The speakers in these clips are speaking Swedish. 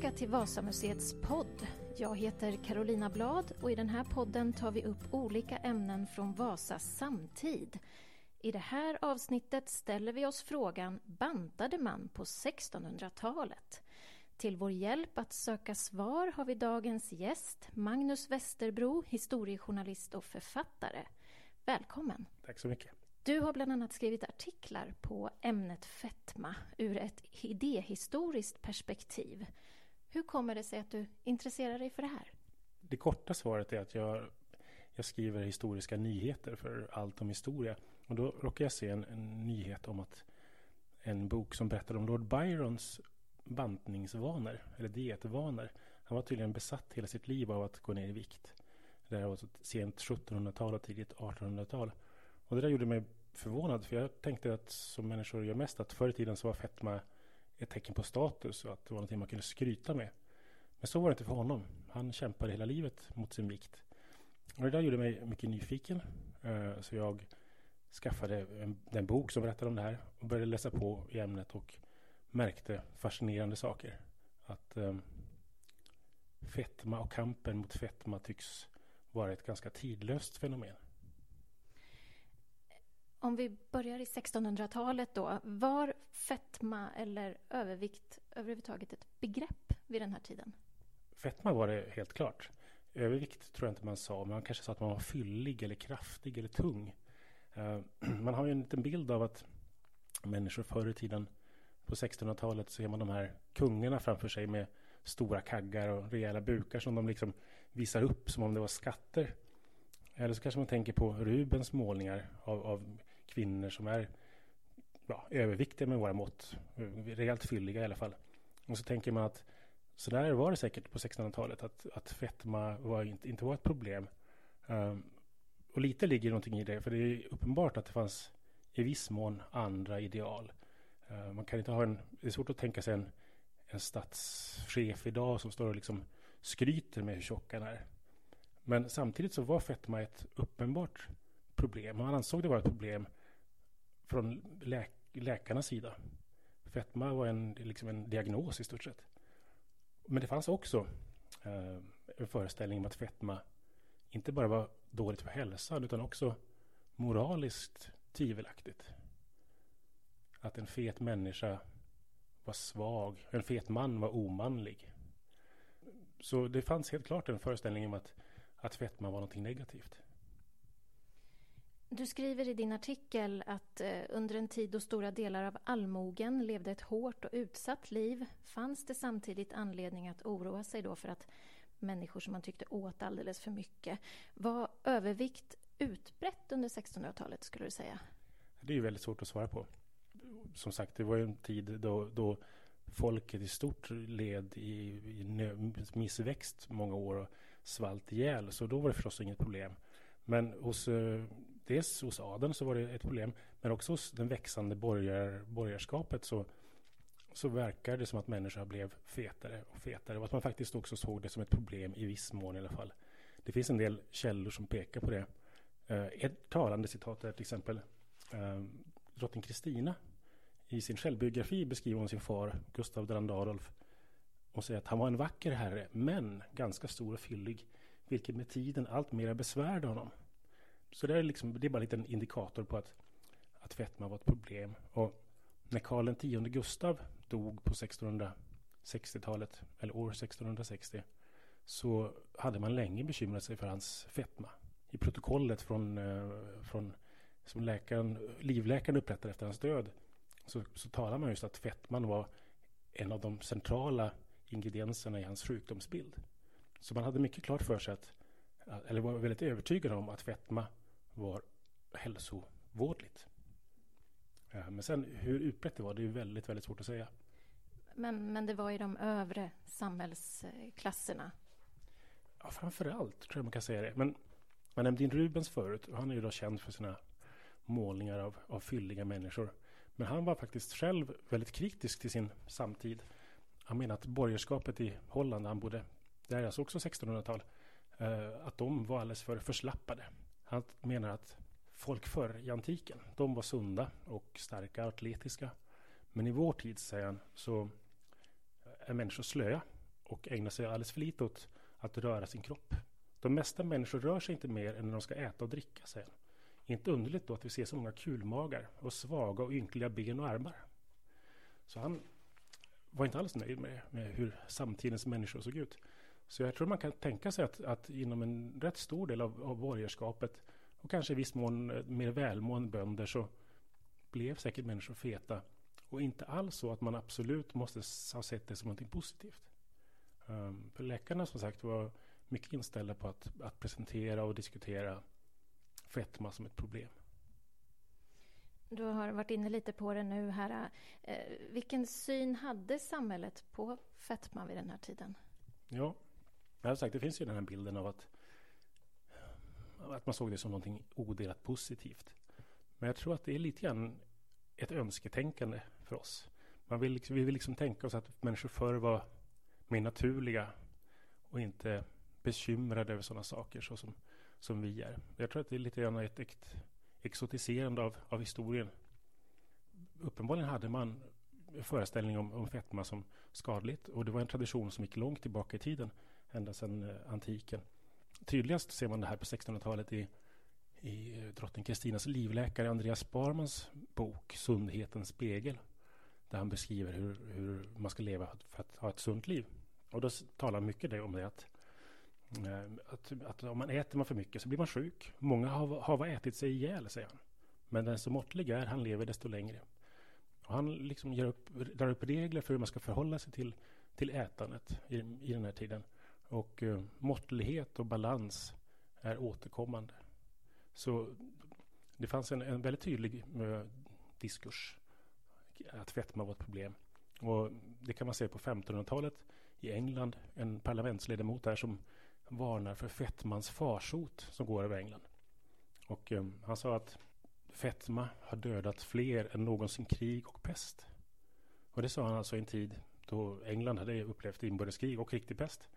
tillbaka till Vasamuseets podd. Jag heter Carolina Blad och i den här podden tar vi upp olika ämnen från Vasas samtid. I det här avsnittet ställer vi oss frågan bantade man på 1600-talet? Till vår hjälp att söka svar har vi dagens gäst Magnus Westerbro, historiejournalist och författare. Välkommen! Tack så mycket! Du har bland annat skrivit artiklar på ämnet fetma ur ett idéhistoriskt perspektiv. Hur kommer det sig att du intresserar dig för det här? Det korta svaret är att jag, jag skriver historiska nyheter för Allt om historia. Och då råkar jag se en, en nyhet om att en bok som berättar om Lord Byrons bantningsvanor, eller dietvanor. Han var tydligen besatt hela sitt liv av att gå ner i vikt. Det här var sent 1700-tal och tidigt 1800-tal. Och det där gjorde mig förvånad för jag tänkte att som människor gör mest att förr i tiden så var fetma ett tecken på status och att det var någonting man kunde skryta med. Men så var det inte för honom. Han kämpade hela livet mot sin vikt. Och det där gjorde mig mycket nyfiken. Eh, så jag skaffade en, den bok som berättade om det här och började läsa på i ämnet och märkte fascinerande saker. Att um, fetma och kampen mot fetma tycks vara ett ganska tidlöst fenomen. Om vi börjar i 1600-talet då, var fetma eller övervikt överhuvudtaget ett begrepp vid den här tiden? Fetma var det helt klart. Övervikt tror jag inte man sa, men man kanske sa att man var fyllig eller kraftig eller tung. Eh, man har ju en liten bild av att människor förr i tiden på 1600-talet ser man de här kungarna framför sig med stora kaggar och rejäla bukar som de liksom visar upp som om det var skatter. Eller så kanske man tänker på Rubens målningar av, av kvinnor som är ja, överviktiga med våra mått. Rejält fylliga i alla fall. Och så tänker man att så där var det säkert på 1600-talet. Att, att fetma var inte, inte var ett problem. Um, och lite ligger någonting i det. För det är uppenbart att det fanns i viss mån andra ideal. Uh, man kan inte ha en... Det är svårt att tänka sig en, en statschef idag som står och liksom skryter med hur tjock han är. Men samtidigt så var fetma ett uppenbart problem. Man ansåg det vara ett problem från läk läkarnas sida. Fetma var en, liksom en diagnos i stort sett. Men det fanns också eh, en föreställning om att fetma inte bara var dåligt för hälsan utan också moraliskt tvivelaktigt. Att en fet människa var svag, en fet man var omanlig. Så det fanns helt klart en föreställning om att att fetma var någonting negativt. Du skriver i din artikel att eh, under en tid då stora delar av allmogen levde ett hårt och utsatt liv fanns det samtidigt anledning att oroa sig då för att människor som man tyckte åt alldeles för mycket. Var övervikt utbrett under 1600-talet skulle du säga? Det är ju väldigt svårt att svara på. Som sagt, det var ju en tid då, då folket i stort led i, i missväxt många år och svalt ihjäl. Så då var det förstås inget problem. Men hos, eh, dels hos adeln så var det ett problem. Men också hos den växande borgar, borgarskapet så, så verkar det som att människor blev fetare och fetare. Och att man faktiskt också såg det som ett problem i viss mån i alla fall. Det finns en del källor som pekar på det. Eh, ett talande citat är till exempel eh, drottning Kristina i sin självbiografi beskriver hon sin far, Gustav II Adolf. och säger att han var en vacker herre, men ganska stor och fyllig, vilket med tiden allt mer besvärde honom. Så det är, liksom, det är bara en liten indikator på att, att fetma var ett problem. Och när Karl X Gustav dog på 1660-talet, eller år 1660, så hade man länge bekymrat sig för hans fetma. I protokollet från, eh, från som läkaren, livläkaren upprättade efter hans död så, så talar man just att fetman var en av de centrala ingredienserna i hans sjukdomsbild. Så man hade mycket klart för sig att, eller var väldigt övertygad om att fetma var hälsovådligt. Men sen hur utbrett det var, det är väldigt, väldigt svårt att säga. Men, men det var i de övre samhällsklasserna? Ja, framför allt tror jag man kan säga det. Men man nämnde in Rubens förut och han är ju då känd för sina målningar av, av fylliga människor. Men han var faktiskt själv väldigt kritisk till sin samtid. Han menar att borgerskapet i Holland, han bodde, det är alltså också 1600-tal, eh, att de var alldeles för förslappade. Han menar att folk förr i antiken, de var sunda och starka, atletiska. Men i vår tid, säger han, så är människor slöa och ägnar sig alldeles för lite åt att röra sin kropp. De mesta människor rör sig inte mer än när de ska äta och dricka, säger han. Inte underligt då att vi ser så många kulmagar och svaga och ynkliga ben och armar. Så han var inte alls nöjd med, med hur samtidens människor såg ut. Så jag tror man kan tänka sig att, att inom en rätt stor del av, av borgerskapet och kanske i viss mån eh, mer välmående bönder så blev säkert människor feta. Och inte alls så att man absolut måste ha sett det som något positivt. Um, för läkarna som sagt var mycket inställda på att, att presentera och diskutera fetma som ett problem. Du har varit inne lite på det nu här. Eh, vilken syn hade samhället på fetma vid den här tiden? Ja, jag har sagt, det finns ju den här bilden av att, att man såg det som någonting odelat positivt. Men jag tror att det är lite grann ett önsketänkande för oss. Man vill, liksom, vi vill liksom tänka oss att människor förr var mer naturliga och inte bekymrade över sådana saker så som, som vi är. Jag tror att det är lite grann ett, ett exotiserande av, av historien. Uppenbarligen hade man föreställning om, om fetma som skadligt och det var en tradition som gick långt tillbaka i tiden, ända sedan eh, antiken. Tydligast ser man det här på 1600-talet i, i eh, drottning Kristinas livläkare Andreas Sparmans bok Sundhetens spegel, där han beskriver hur, hur man ska leva för att ha ett sunt liv. Och då talar mycket om det att eh, att, att om man äter man för mycket så blir man sjuk. Många har, har ätit sig ihjäl, säger han. Men den som måttlig är, han lever desto längre. Och han liksom ger upp, drar upp regler för hur man ska förhålla sig till, till ätandet i, i den här tiden. Och eh, måttlighet och balans är återkommande. Så det fanns en, en väldigt tydlig eh, diskurs att fetma var ett problem. Och det kan man se på 1500-talet i England. En parlamentsledamot där som varnar för fetmans farsot som går över England. Och eh, han sa att fetma har dödat fler än någonsin krig och pest. Och det sa han alltså i en tid då England hade upplevt inbördeskrig och riktig pest.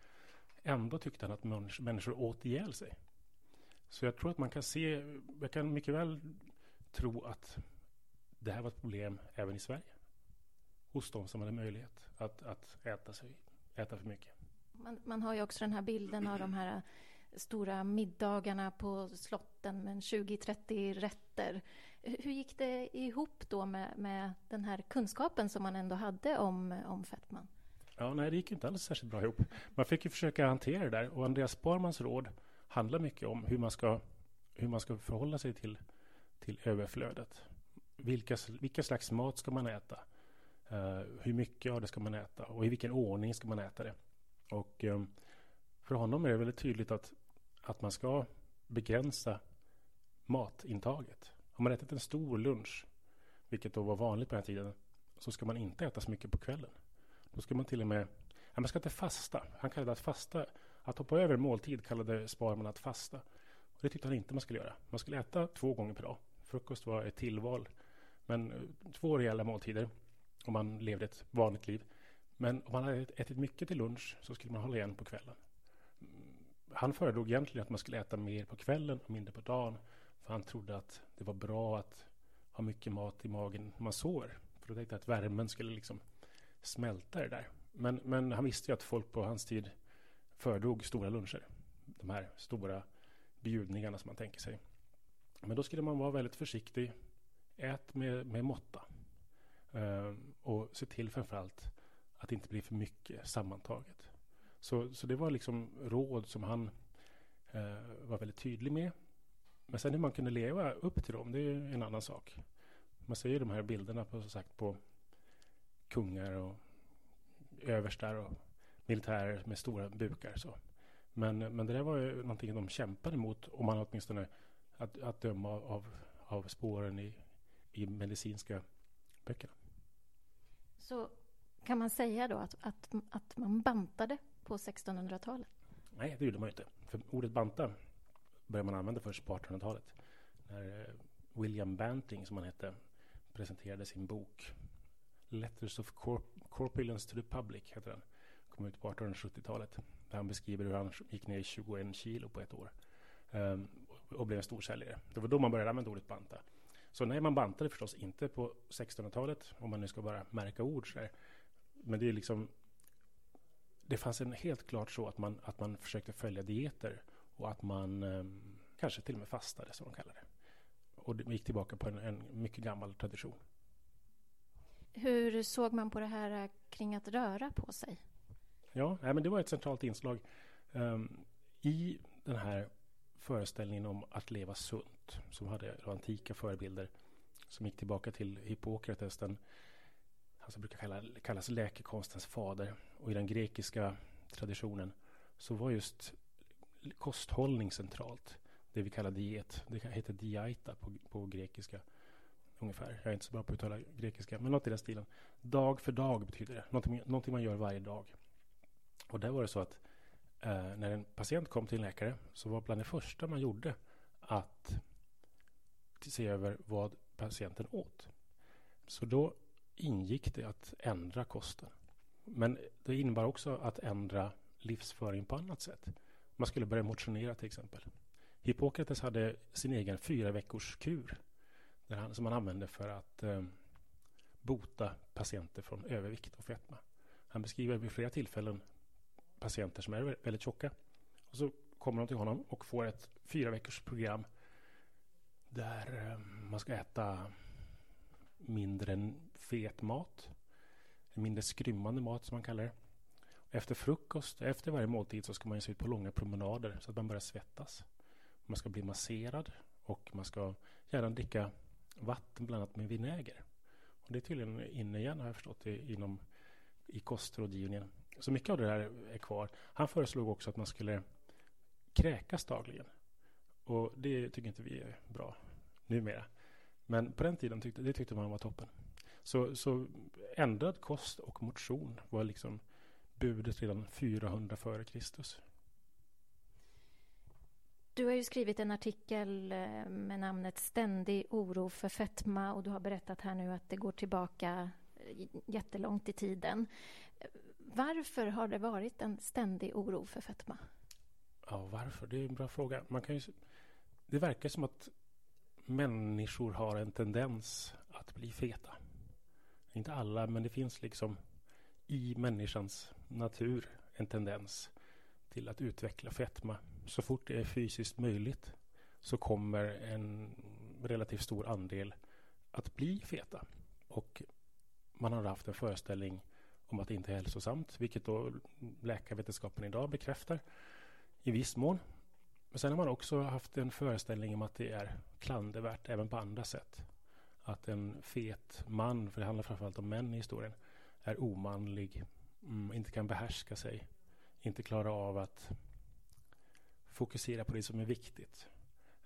Ändå tyckte han att människor åt ihjäl sig. Så jag tror att man kan se, jag kan mycket väl tro att det här var ett problem även i Sverige. Hos de som hade möjlighet att, att äta, sig, äta för mycket. Man, man, har ju också den här bilden av de här stora middagarna på slotten med 20-30 rätter. Hur gick det ihop då med, med, den här kunskapen som man ändå hade om, om fetman? Ja, nej, det gick inte alls särskilt bra ihop. Man fick ju försöka hantera det där och Andreas Sparmans råd handlar mycket om hur man ska, hur man ska förhålla sig till, till överflödet. Vilka, vilka slags mat ska man äta? Uh, hur mycket av det ska man äta och i vilken ordning ska man äta det? Och um, för honom är det väldigt tydligt att, att man ska begränsa matintaget. Om man ätit en stor lunch, vilket då var vanligt på den här tiden, så ska man inte äta så mycket på kvällen. Då ska man till och med, ja, man ska inte fasta. Han kallade det att fasta, att hoppa över måltid kallade Sparman att fasta. Och det tyckte han inte man skulle göra. Man skulle äta två gånger per dag. Frukost var ett tillval. Men eh, två rejäla måltider om man levde ett vanligt liv. Men om man hade ätit mycket till lunch så skulle man hålla igen på kvällen. Mm, han föredrog egentligen att man skulle äta mer på kvällen och mindre på dagen. För han trodde att det var bra att ha mycket mat i magen när man sover. För då tänkte att värmen skulle liksom smälta det där. Men, men han visste ju att folk på hans tid föredrog stora luncher. De här stora bjudningarna som man tänker sig. Men då skulle man vara väldigt försiktig. Ät med, med måtta. Ehm, och se till framförallt att det inte blir för mycket sammantaget. Så, så det var liksom råd som han eh, var väldigt tydlig med. Men sen hur man kunde leva upp till dem, det är en annan sak. Man ser ju de här bilderna på, så sagt, på kungar och överstar och militärer med stora bukar. Så. Men, men det där var ju någonting de kämpade mot, om man åtminstone att, att döma av, av spåren i, i medicinska böckerna. Så kan man säga då att, att, att man bantade på 1600-talet? Nej, det gjorde man inte. För ordet banta började man använda först på 1800-talet. När eh, William Banting, som han hette, presenterade sin bok Letters of Corp Corpulence to the Public, heter den. Kom ut på 1870-talet. Där han beskriver hur han gick ner 21 kilo på ett år. Um, och blev en storsäljare. Det var då man började använda ordet banta. Så nej, man bantade förstås inte på 1600-talet, om man nu ska bara märka ord så här. men det är liksom det fanns en helt klart så att man, att man försökte följa dieter och att man um, kanske till och med fastade, som de kallar det. Och det gick tillbaka på en, en mycket gammal tradition. Hur såg man på det här eh, kring att röra på sig? Ja, nej, men det var ett centralt inslag um, i den här föreställningen om att leva sunt som hade antika förebilder som gick tillbaka till Hippokrates, den han som brukar kalla, kallas läkekonstens fader. Och i den grekiska traditionen så var just kosthållning centralt. Det vi kallar diet. Det heter diaita på, på grekiska ungefär. Jag är inte så bra på att uttala grekiska, men något i den stilen. Dag för dag betyder det. Någonting, någonting man gör varje dag. Och där var det så att eh, när en patient kom till en läkare så var bland det första man gjorde att se över vad patienten åt. Så då ingick det att ändra kosten. Men det innebar också att ändra livsföring på annat sätt. Man skulle börja motionera till exempel. Hippokrates hade sin egen fyra veckors kur där han, som han använde för att eh, bota patienter från övervikt och fetma. Han beskriver vid flera tillfällen patienter som är väldigt tjocka. Och så kommer de till honom och får ett fyra veckors program där eh, man ska äta mindre fet mat. Mindre skrymmande mat som man kallar det. Efter frukost, efter varje måltid så ska man ge sig ut på långa promenader så att man börjar svettas. Man ska bli masserad och man ska gärna dricka vatten blandat med vinäger. Och det är tydligen inne igen har jag förstått i, inom, i kostrådgivningen. Så mycket av det där är kvar. Han föreslog också att man skulle kräkas dagligen. Och det tycker inte vi är bra numera. Men på den tiden tyckte, det tyckte man var toppen. Så, så ändrad kost och motion var liksom budet redan 400 före Kristus. Du har ju skrivit en artikel eh, med namnet Ständig oro för fetma och du har berättat här nu att det går tillbaka eh, jättelångt i tiden. Varför har det varit en ständig oro för fetma? Ja, varför? Det är en bra fråga. Man kan ju, det verkar som att människor har en tendens att bli feta. Inte alla, men det finns liksom i människans natur en tendens till att utveckla fetma. Så fort det är fysiskt möjligt så kommer en relativt stor andel att bli feta. Och man har haft en föreställning om att det inte är hälsosamt, vilket då läkarvetenskapen idag bekräftar i viss mån. Men sen har man också haft en föreställning om att det är klandervärt även på andra sätt. Att en fet man, för det handlar framförallt om män i historien, är omanlig, mm, inte kan behärska sig, inte klara av att fokusera på det som är viktigt.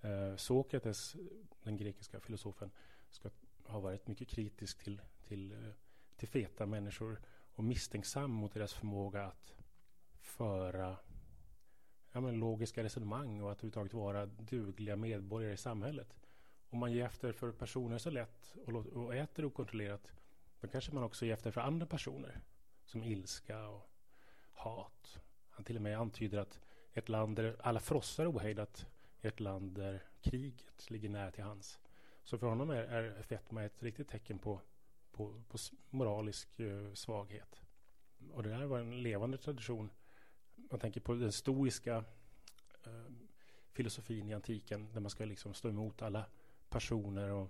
Eh, Sokrates, den grekiska filosofen, ska ha varit mycket kritisk till, till, eh, till feta människor och misstänksam mot deras förmåga att föra ja, men logiska resonemang och att överhuvudtaget vara dugliga medborgare i samhället. Om man ger efter för personer så lätt och, och äter okontrollerat då kanske man också ger efter för andra personer som ilska och hat. Han till och med antyder att ett land där alla frossar ohejdat är ett land där kriget ligger nära till hans. Så för honom är, är fetma ett riktigt tecken på, på, på moralisk eh, svaghet. Och det här var en levande tradition man tänker på den stoiska eh, filosofin i antiken där man ska liksom stå emot alla passioner och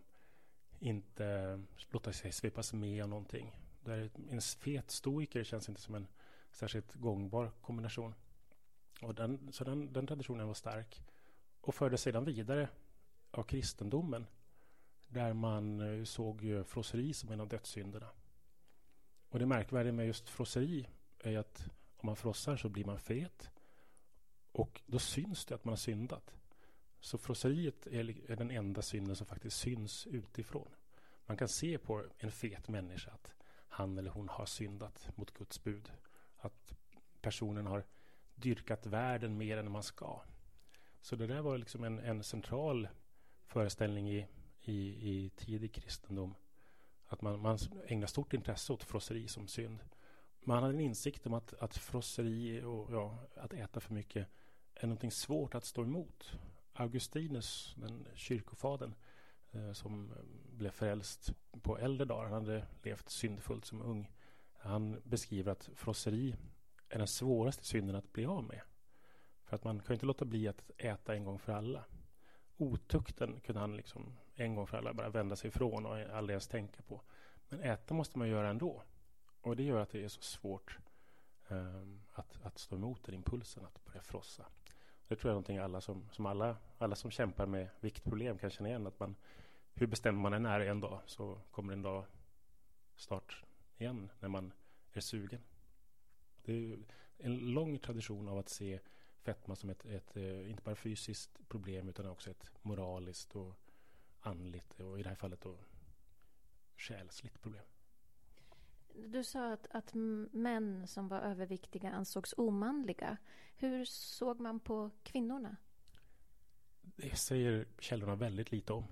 inte låta sig svepas med av någonting. Där en fet stoiker känns inte som en särskilt gångbar kombination. Och den, så den, den traditionen var stark och fördes sedan vidare av kristendomen där man eh, såg såg frosseri som en av dödssynderna. Och det märkvärdiga med just frosseri är att om man frossar så blir man fet. Och då syns det att man har syndat. Så frosseriet är, den enda synden som faktiskt syns utifrån. Man kan se på en fet människa att han eller hon har syndat mot Guds bud. Personen har dyrkat världen mer än man ska. Så det där var liksom en, en central föreställning i, i, i tidig kristendom. Att man, man ägnar stort intresse åt frosseri som synd. Man hade en insikt om att, att frosseri och ja, att äta för mycket är någonting svårt att stå emot. Augustinus, den kyrkofadern eh, som blev frälst på äldre dagar, han hade levt syndfullt som ung. Han beskriver att frosseri är den svåraste synden att bli av med. För att man kan ju inte låta bli att äta en gång för alla. Otukten kunde han liksom en gång för alla bara vända sig ifrån och aldrig ens tänka på. Men äta måste man göra ändå. Och det gör att det är så svårt um, att, att stå emot den impulsen att börja frossa. Det tror jag är någonting alla som, som alla, alla som kämpar med viktproblem kan känna igen. Att man, hur bestämmer man än är en dag så kommer en dag snart igen när man är sugen. Det är en lång tradition av att se fetma som ett, ett, eh, inte bara fysiskt problem utan också ett moraliskt och andligt och i det här fallet då själsligt problem. Du sa att, att män som var överviktiga ansågs omanliga. Hur såg man på kvinnorna? Det säger källorna väldigt lite om.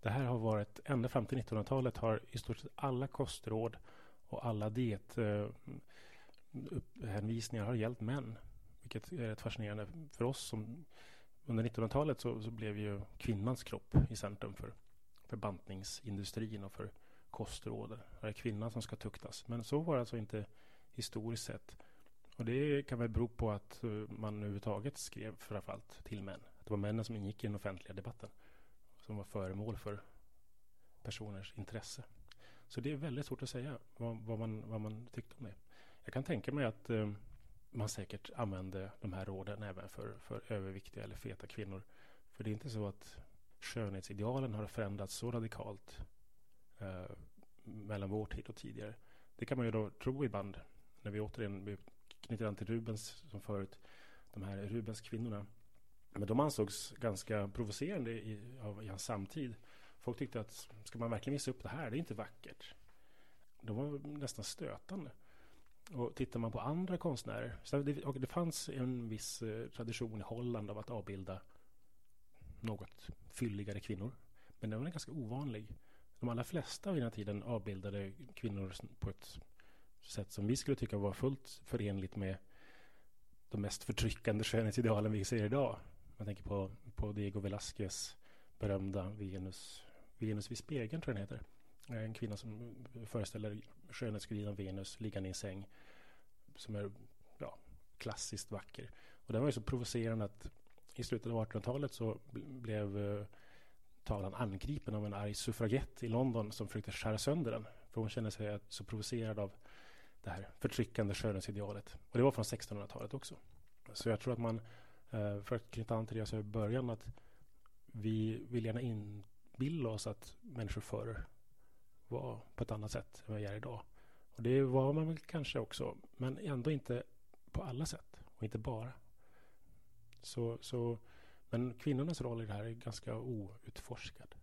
Det här har varit, ända fram till 1900-talet har i stort sett alla kostråd och alla hänvisningar har gällt män. Vilket är rätt fascinerande för oss som under 1900-talet så, så, blev ju kvinnans kropp i centrum för, för bantningsindustrin och för kostråd. Det är kvinnan som ska tuktas. Men så var det alltså inte historiskt sett. Och det kan väl bero på att eh, man överhuvudtaget skrev framförallt till män. Att det var männen som ingick i den offentliga debatten. Som var föremål för personers intresse. Så det är väldigt svårt att säga vad, vad, man, vad man tyckte om det. Jag kan tänka mig att eh, man säkert använde de här råden även för, för överviktiga eller feta kvinnor. För det är inte så att skönhetsidealen har förändrats så radikalt eh, mellan vår tid och tidigare. Det kan man ju då tro ibland när vi återigen knyter an till Rubens som förut. De här Rubens kvinnorna. Men de ansågs ganska provocerande i, av, i hans samtid. Folk tyckte att ska man verkligen visa upp det här? Det är inte vackert. De var nästan stötande. Och tittar man på andra konstnärer. Så det, och det fanns en viss eh, tradition i Holland av att avbilda något fylligare kvinnor. Men den var ganska ovanlig. De allra flesta vid den här tiden avbildade kvinnor på ett sätt som vi skulle tycka var fullt förenligt med de mest förtryckande skönhetsidealen vi ser idag. Man tänker på, på Diego Velázquez berömda Venus, Venus vid spegeln tror jag den heter. En kvinna som föreställer skönhetsgudinnan Venus liggande i en säng som är ja, klassiskt vacker. Och den var ju så provocerande att i slutet av 1800-talet så blev eh, tavlan angripen av en arg suffragett i London som försökte skära sönder den. För hon kände sig så provocerad av det här förtryckande skönhetsidealet. Och det var från 1600-talet också. Så jag tror att man, eh, för att knyta an till det jag sa i början, att vi vill gärna inbilla oss att människor förr var på ett annat sätt än vad vi är idag. Och det var man väl kanske också, men ändå inte på alla sätt och inte bara. Så, så, men kvinnornas roll i det här är ganska outforskad.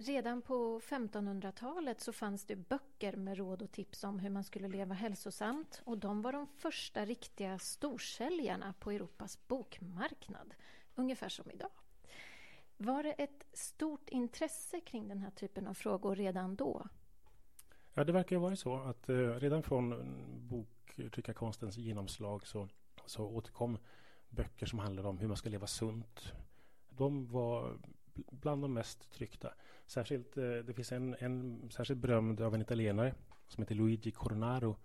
Redan på 1500-talet så fanns det böcker med råd och tips om hur man skulle leva hälsosamt och de var de första riktiga storsäljarna på Europas bokmarknad, ungefär som idag. Var det ett stort intresse kring den här typen av frågor redan då? Ja, det verkar ju vara så att eh, redan från boktryckarkonstens genomslag så, så återkom böcker som handlade om hur man ska leva sunt. De var bland de mest tryckta. Särskilt, eh, det finns en, en särskilt berömd av en italienare som heter Luigi Cornaro.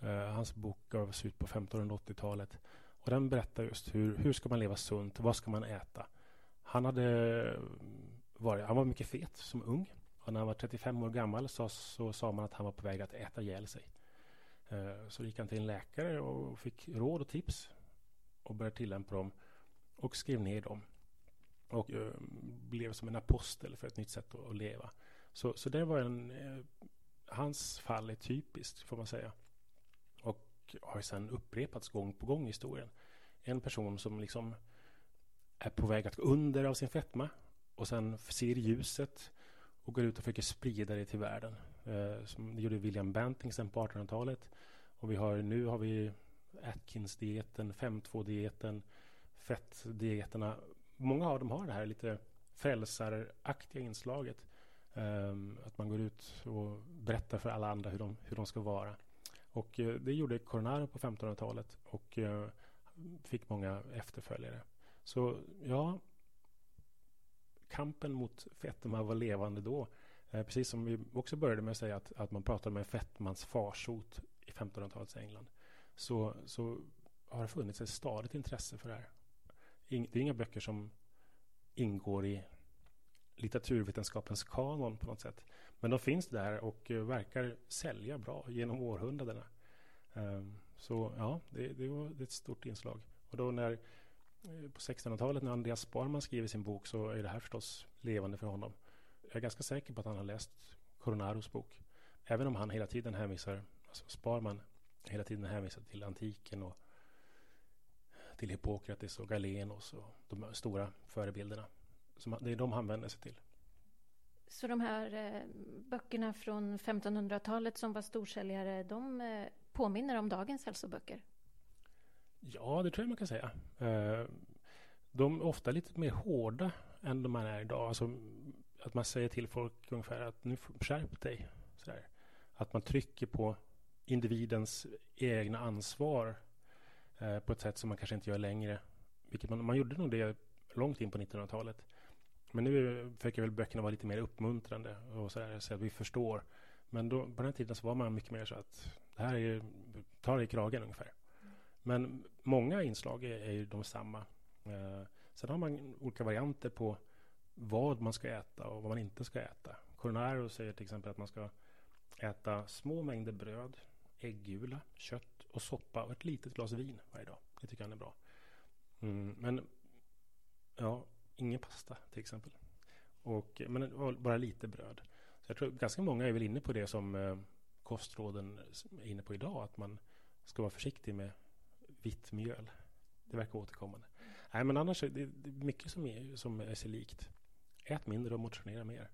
Eh, hans bok gavs ut på 1580-talet. Och den berättar just hur, hur ska man leva sunt, vad ska man äta? Han hade varit, han var mycket fet som ung. Och när han var 35 år gammal så, så sa man att han var på väg att äta ihjäl sig. Eh, så gick han till en läkare och fick råd och tips och började tillämpa dem och skrev ner dem. Och eh, blev som en apostel för ett nytt sätt att, leva. Så, så det var en... Eh, hans fall är typiskt, får man säga. Och har sedan upprepats gång på gång i historien. En person som liksom är på väg att gå under av sin fetma och sen ser ljuset och går ut och försöker sprida det till världen. Eh, som det gjorde William Banting sen på 1800-talet. Och vi har, nu har vi Atkins-dieten, 5.2-dieten, fettdieterna. Många av dem har det här lite frälsaraktiga inslaget. Eh, att man går ut och berättar för alla andra hur de, hur de ska vara. Och eh, det gjorde Coronaro på 1500-talet och eh, fick många efterföljare. Så ja, kampen mot fetma var levande då. Eh, precis som vi också började med att säga att, att man pratade med fetmans farsot i 1500-talets England. så, så har det funnits ett stadigt intresse för det här. Det är inga böcker som ingår i litteraturvetenskapens kanon på något sätt. Men de finns där och eh, verkar sälja bra genom århundradena. Ehm, så ja, det, det var ett stort inslag. Och då när Eh, på 1600-talet när Andreas Sparman skriver sin bok så är det här förstås levande för honom. Jag är ganska säker på att han har läst Coronaros bok. Även om han hela tiden hänvisar, alltså Sparman hela tiden hänvisar till antiken och till Hippokrates och Galenos och de stora förebilderna. Som, det är de han vänder sig till. Så de här eh, böckerna från 1500-talet som var storsäljare, de eh, påminner om dagens hälsoböcker? Ja, det tror jag man kan säga. Eh, de är ofta lite mer hårda än de man är idag. Alltså, att man säger till folk ungefär att nu skärp dig. Sådär. Att man trycker på individens egna ansvar eh, på ett sätt som man kanske inte gör längre. Vilket man, man gjorde nog det långt in på 1900-talet. Men nu försöker väl böckerna vara lite mer uppmuntrande och så, där, så att vi förstår. Men då, på den tiden så var man mycket mer så att det här är ta det i kragen ungefär. Men många inslag är, är ju de samma. Eh, sen har man olika varianter på vad man ska äta och vad man inte ska äta. Coronaro säger till exempel att man ska äta små mängder bröd, äggula, kött och soppa och ett litet glas vin varje dag. Det tycker han är bra. Mm, men ja, ingen pasta till exempel. Och, men bara lite bröd. Så jag tror ganska många är väl inne på det som eh, kostråden är inne på idag. Att man ska vara försiktig med vitt mjöl. Det verkar återkommande. Nej, men annars är det, det är mycket som är, som är sig likt. Ät mindre och motionera mer.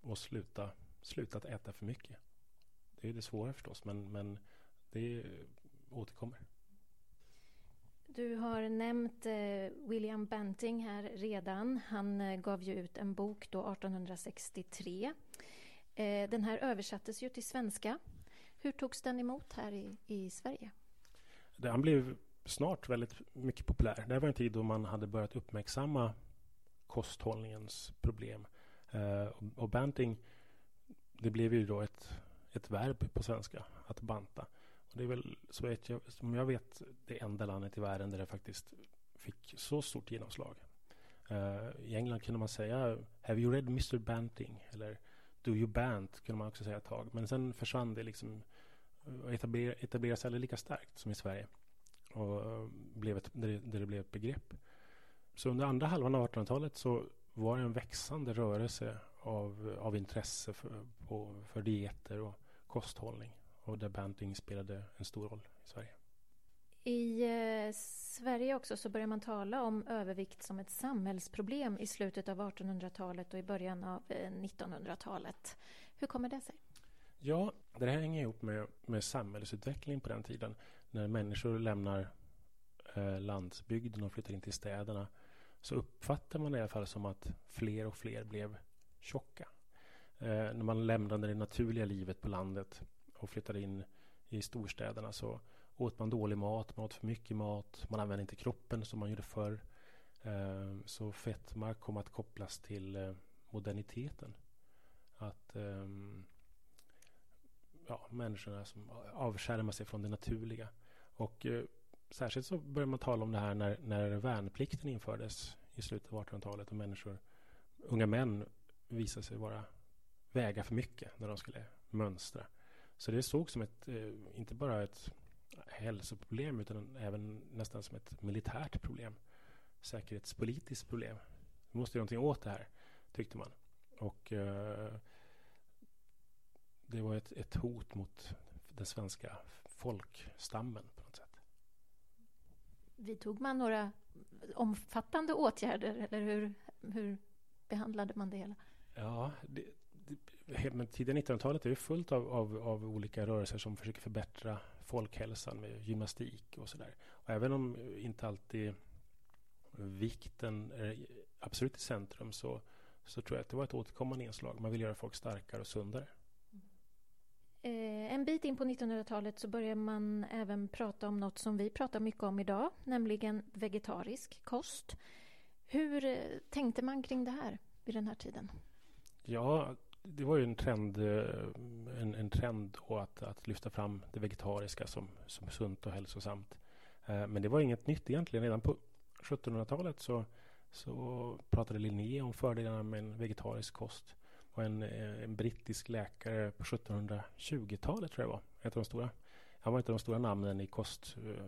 Och sluta, sluta att äta för mycket. Det är det svåra förstås, men, men det återkommer. Du har nämnt eh, William Banting här redan. Han eh, gav ju ut en bok då 1863. Eh, den här översattes ju till svenska. Hur togs den emot här i, i Sverige? Han blev snart väldigt mycket populär. Det var en tid då man hade börjat uppmärksamma kosthållningens problem. Eh, och Banting, det blev ju då ett, ett verb på svenska, att banta. Och det är väl så vet jag, som jag vet det enda landet i världen där det faktiskt fick så stort genomslag. Uh, I England kunde man säga Have you read Mr Banting? Eller Do you bant? kunde man också säga ett tag. Men sen försvann det liksom och etablera sig aldrig lika starkt som i Sverige. Och eh, blev ett, där, det, där det blev ett begrepp. Så under andra halvan av 1800-talet så var det en växande rörelse av, av intresse för, på, för dieter och kosthållning och där banting spelade en stor roll i Sverige. I eh, Sverige också så börjar man tala om övervikt som ett samhällsproblem i slutet av 1800-talet och i början av eh, 1900-talet. Hur kommer det sig? Ja, det här hänger ihop med, med samhällsutvecklingen på den tiden. När människor lämnar eh, landsbygden och flyttar in till städerna så uppfattar man det i alla fall som att fler och fler blev tjocka. Eh, när man lämnade det naturliga livet på landet och flyttade in i storstäderna så åt man dålig mat, man åt för mycket mat, man använde inte kroppen som man gjorde förr. Eh, så fetma kom att kopplas till eh, moderniteten. Att ehm, ja, människorna som avskärmar sig från det naturliga. Och eh, särskilt så började man tala om det här när, när värnplikten infördes i slutet av 1800-talet och människor, unga män visade sig vara väga för mycket när de skulle mönstra. Så det såg som ett, eh, inte bara ett hälsoproblem utan även nästan som ett militärt problem. Säkerhetspolitiskt problem. Vi måste göra någonting åt det här, tyckte man. Och eh, det var ett, ett hot mot den svenska folkstammen på något sätt. Vidtog man några omfattande åtgärder eller hur, hur behandlade man det hela? Ja, det, men tidiga 1900-talet är ju fullt av, av, av, olika rörelser som försöker förbättra folkhälsan med gymnastik och sådär. Och även om inte alltid vikten är absolut i centrum så, så tror jag att det var ett återkommande inslag. Man vill göra folk starkare och sundare. Eh, en bit in på 1900-talet så börjar man även prata om något som vi pratar mycket om idag, nämligen vegetarisk kost. Hur eh, tänkte man kring det här vid den här tiden? Ja, det var ju en trend, eh, en, en trend att, att lyfta fram det vegetariska som, som sunt och hälsosamt. Eh, men det var inget nytt egentligen. Redan på 1700-talet så, så pratade Linné om fördelarna med en vegetarisk kost. En, eh, en brittisk läkare på 1720-talet tror jag var, ett av de stora. Han var ett av de stora namnen i kost, eh,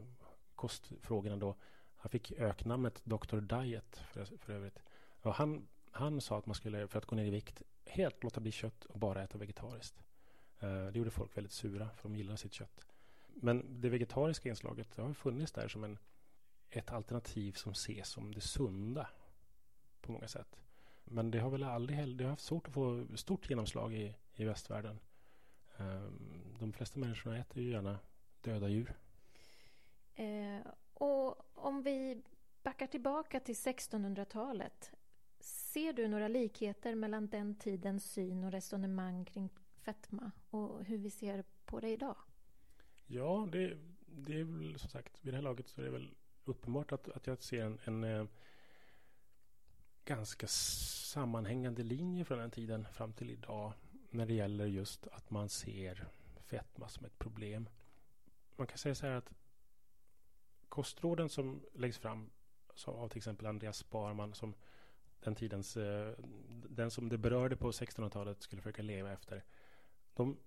kostfrågorna då. Han fick öknamnet Dr. Diet för, för övrigt. Och han, han sa att man skulle, för att gå ner i vikt, helt låta bli kött och bara äta vegetariskt. Eh, det gjorde folk väldigt sura, för de gillar sitt kött. Men det vegetariska inslaget det har funnits där som en, ett alternativ som ses som det sunda på många sätt. Men det har väl aldrig det har haft svårt att få stort genomslag i, i västvärlden. Ehm, de flesta människorna äter ju gärna döda djur. Eh, och om vi backar tillbaka till 1600-talet. Ser du några likheter mellan den tidens syn och resonemang kring fetma och hur vi ser på det idag? Ja, det, det är väl som sagt, vid det här laget så är det väl uppenbart att, att jag ser en, en eh, ganska sammanhängande linje från den tiden fram till idag när det gäller just att man ser fetma som ett problem. Man kan säga så här att kostråden som läggs fram av till exempel Andreas Sparman som den tidens, eh, den som det berörde på 1600-talet skulle försöka leva efter. De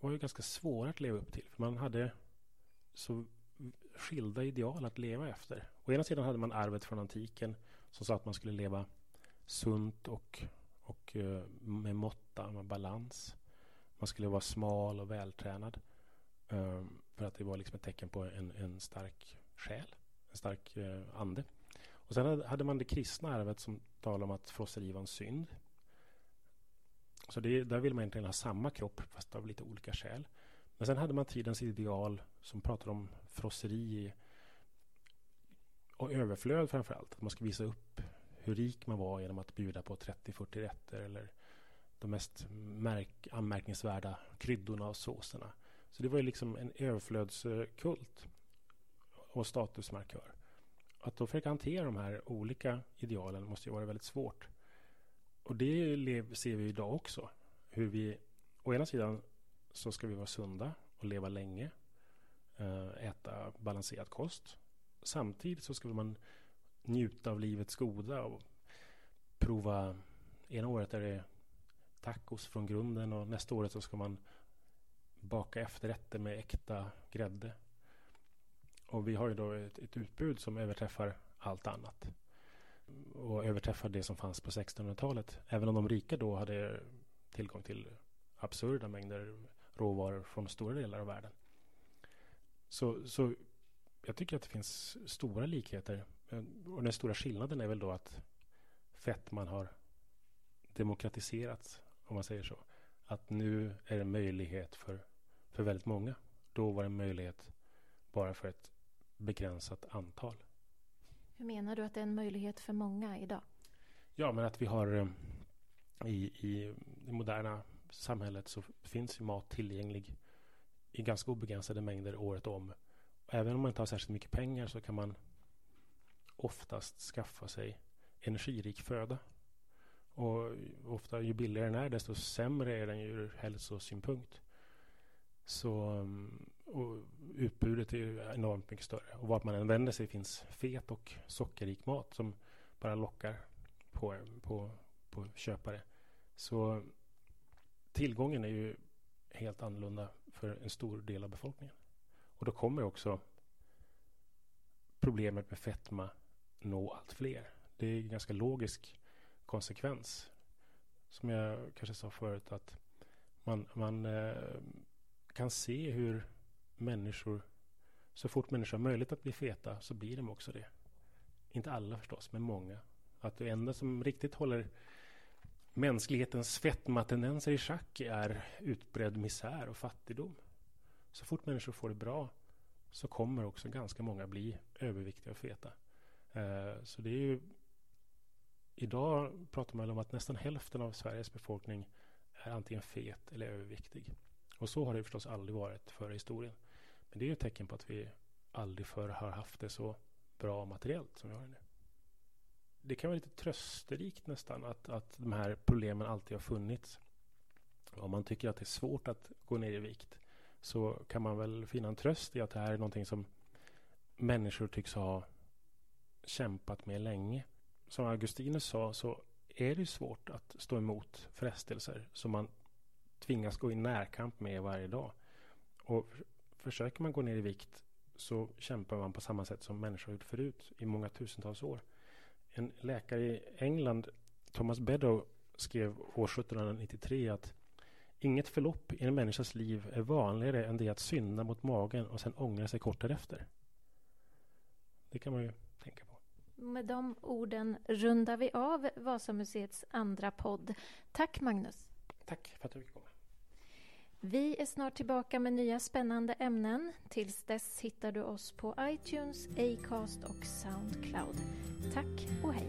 var ju ganska svåra att leva upp till. För man hade så skilda ideal att leva efter. Å ena sidan hade man arvet från antiken som sa att man skulle leva sunt och, och eh, med måtta, med balans. Man skulle vara smal och vältränad. Eh, för att det var liksom ett tecken på en, en stark själ, en stark eh, ande. Och sen hade man det kristna arvet som talar om att frosseri var en synd. Så det, där vill man egentligen ha samma kropp fast av lite olika skäl. Men sen hade man tidens ideal som pratade om frosseri och överflöd framför allt. Att man ska visa upp hur rik man var genom att bjuda på 30-40 rätter eller de mest märk, anmärkningsvärda kryddorna och såserna. Så det var ju liksom en överflödskult och statusmarkör. Att då försöka hantera de här olika idealen måste ju vara väldigt svårt. Och det ser vi idag också. Hur vi, å ena sidan så ska vi vara sunda och leva länge. Eh, äta balanserad kost. Samtidigt så ska man njuta av livets goda och prova. Ena året är det tacos från grunden och nästa året så ska man baka efterrätter med äkta grädde. Och vi har ju då ett, ett utbud som överträffar allt annat. Och överträffar det som fanns på 1600-talet. Även om de rika då hade tillgång till absurda mängder råvaror från stora delar av världen. Så, så jag tycker att det finns stora likheter. Och den stora skillnaden är väl då att fettman har demokratiserats, om man säger så. Att nu är det möjlighet för, för väldigt många. Då var det möjlighet bara för ett begränsat antal. Hur menar du att det är en möjlighet för många idag? Ja, men att vi har eh, i, i det moderna samhället så finns ju mat tillgänglig i ganska obegränsade mängder året om. Även om man inte har särskilt mycket pengar så kan man oftast skaffa sig energirik föda. Och ofta ju billigare den är desto sämre är den ur hälsosynpunkt. Så mm, och utbudet är enormt mycket större. Och vart man än vänder sig finns fet och sockerrik mat som bara lockar på, på, på köpare. Så tillgången är ju helt annorlunda för en stor del av befolkningen. Och då kommer också problemet med fetma nå allt fler. Det är en ganska logisk konsekvens. Som jag kanske sa förut att man, man eh, kan se hur människor, så fort människor har möjlighet att bli feta så blir de också det. Inte alla förstås, men många. Att det enda som riktigt håller mänsklighetens fetmatendenser i schack är utbredd misär och fattigdom. Så fort människor får det bra så kommer också ganska många bli överviktiga och feta. Eh, så det är ju Idag pratar man om att nästan hälften av Sveriges befolkning är antingen fet eller överviktig. Och så har det förstås aldrig varit förr i historien. Men det är ju ett tecken på att vi aldrig förr har haft det så bra materiellt som vi har det nu. Det kan vara lite trösterikt nästan att, att de här problemen alltid har funnits. Om man tycker att det är svårt att gå ner i vikt så kan man väl finna en tröst i att det här är någonting som människor tycks ha kämpat med länge. Som Augustinus sa så är det svårt att stå emot frestelser som man tvingas gå i närkamp med varje dag. Och försöker man gå ner i vikt så kämpar man på samma sätt som människor har gjort förut i många tusentals år. En läkare i England, Thomas Beddow, skrev år 1793 att inget förlopp i en människas liv är vanligare än det att synda mot magen och sen ångra sig kort därefter. Det kan man ju tänka på. Med de orden rundar vi av Vasamuseets andra podd. Tack Magnus. Tack för att du fick komma. Vi är snart tillbaka med nya spännande ämnen. Tills dess hittar du oss på iTunes, Acast och Soundcloud. Tack och hej!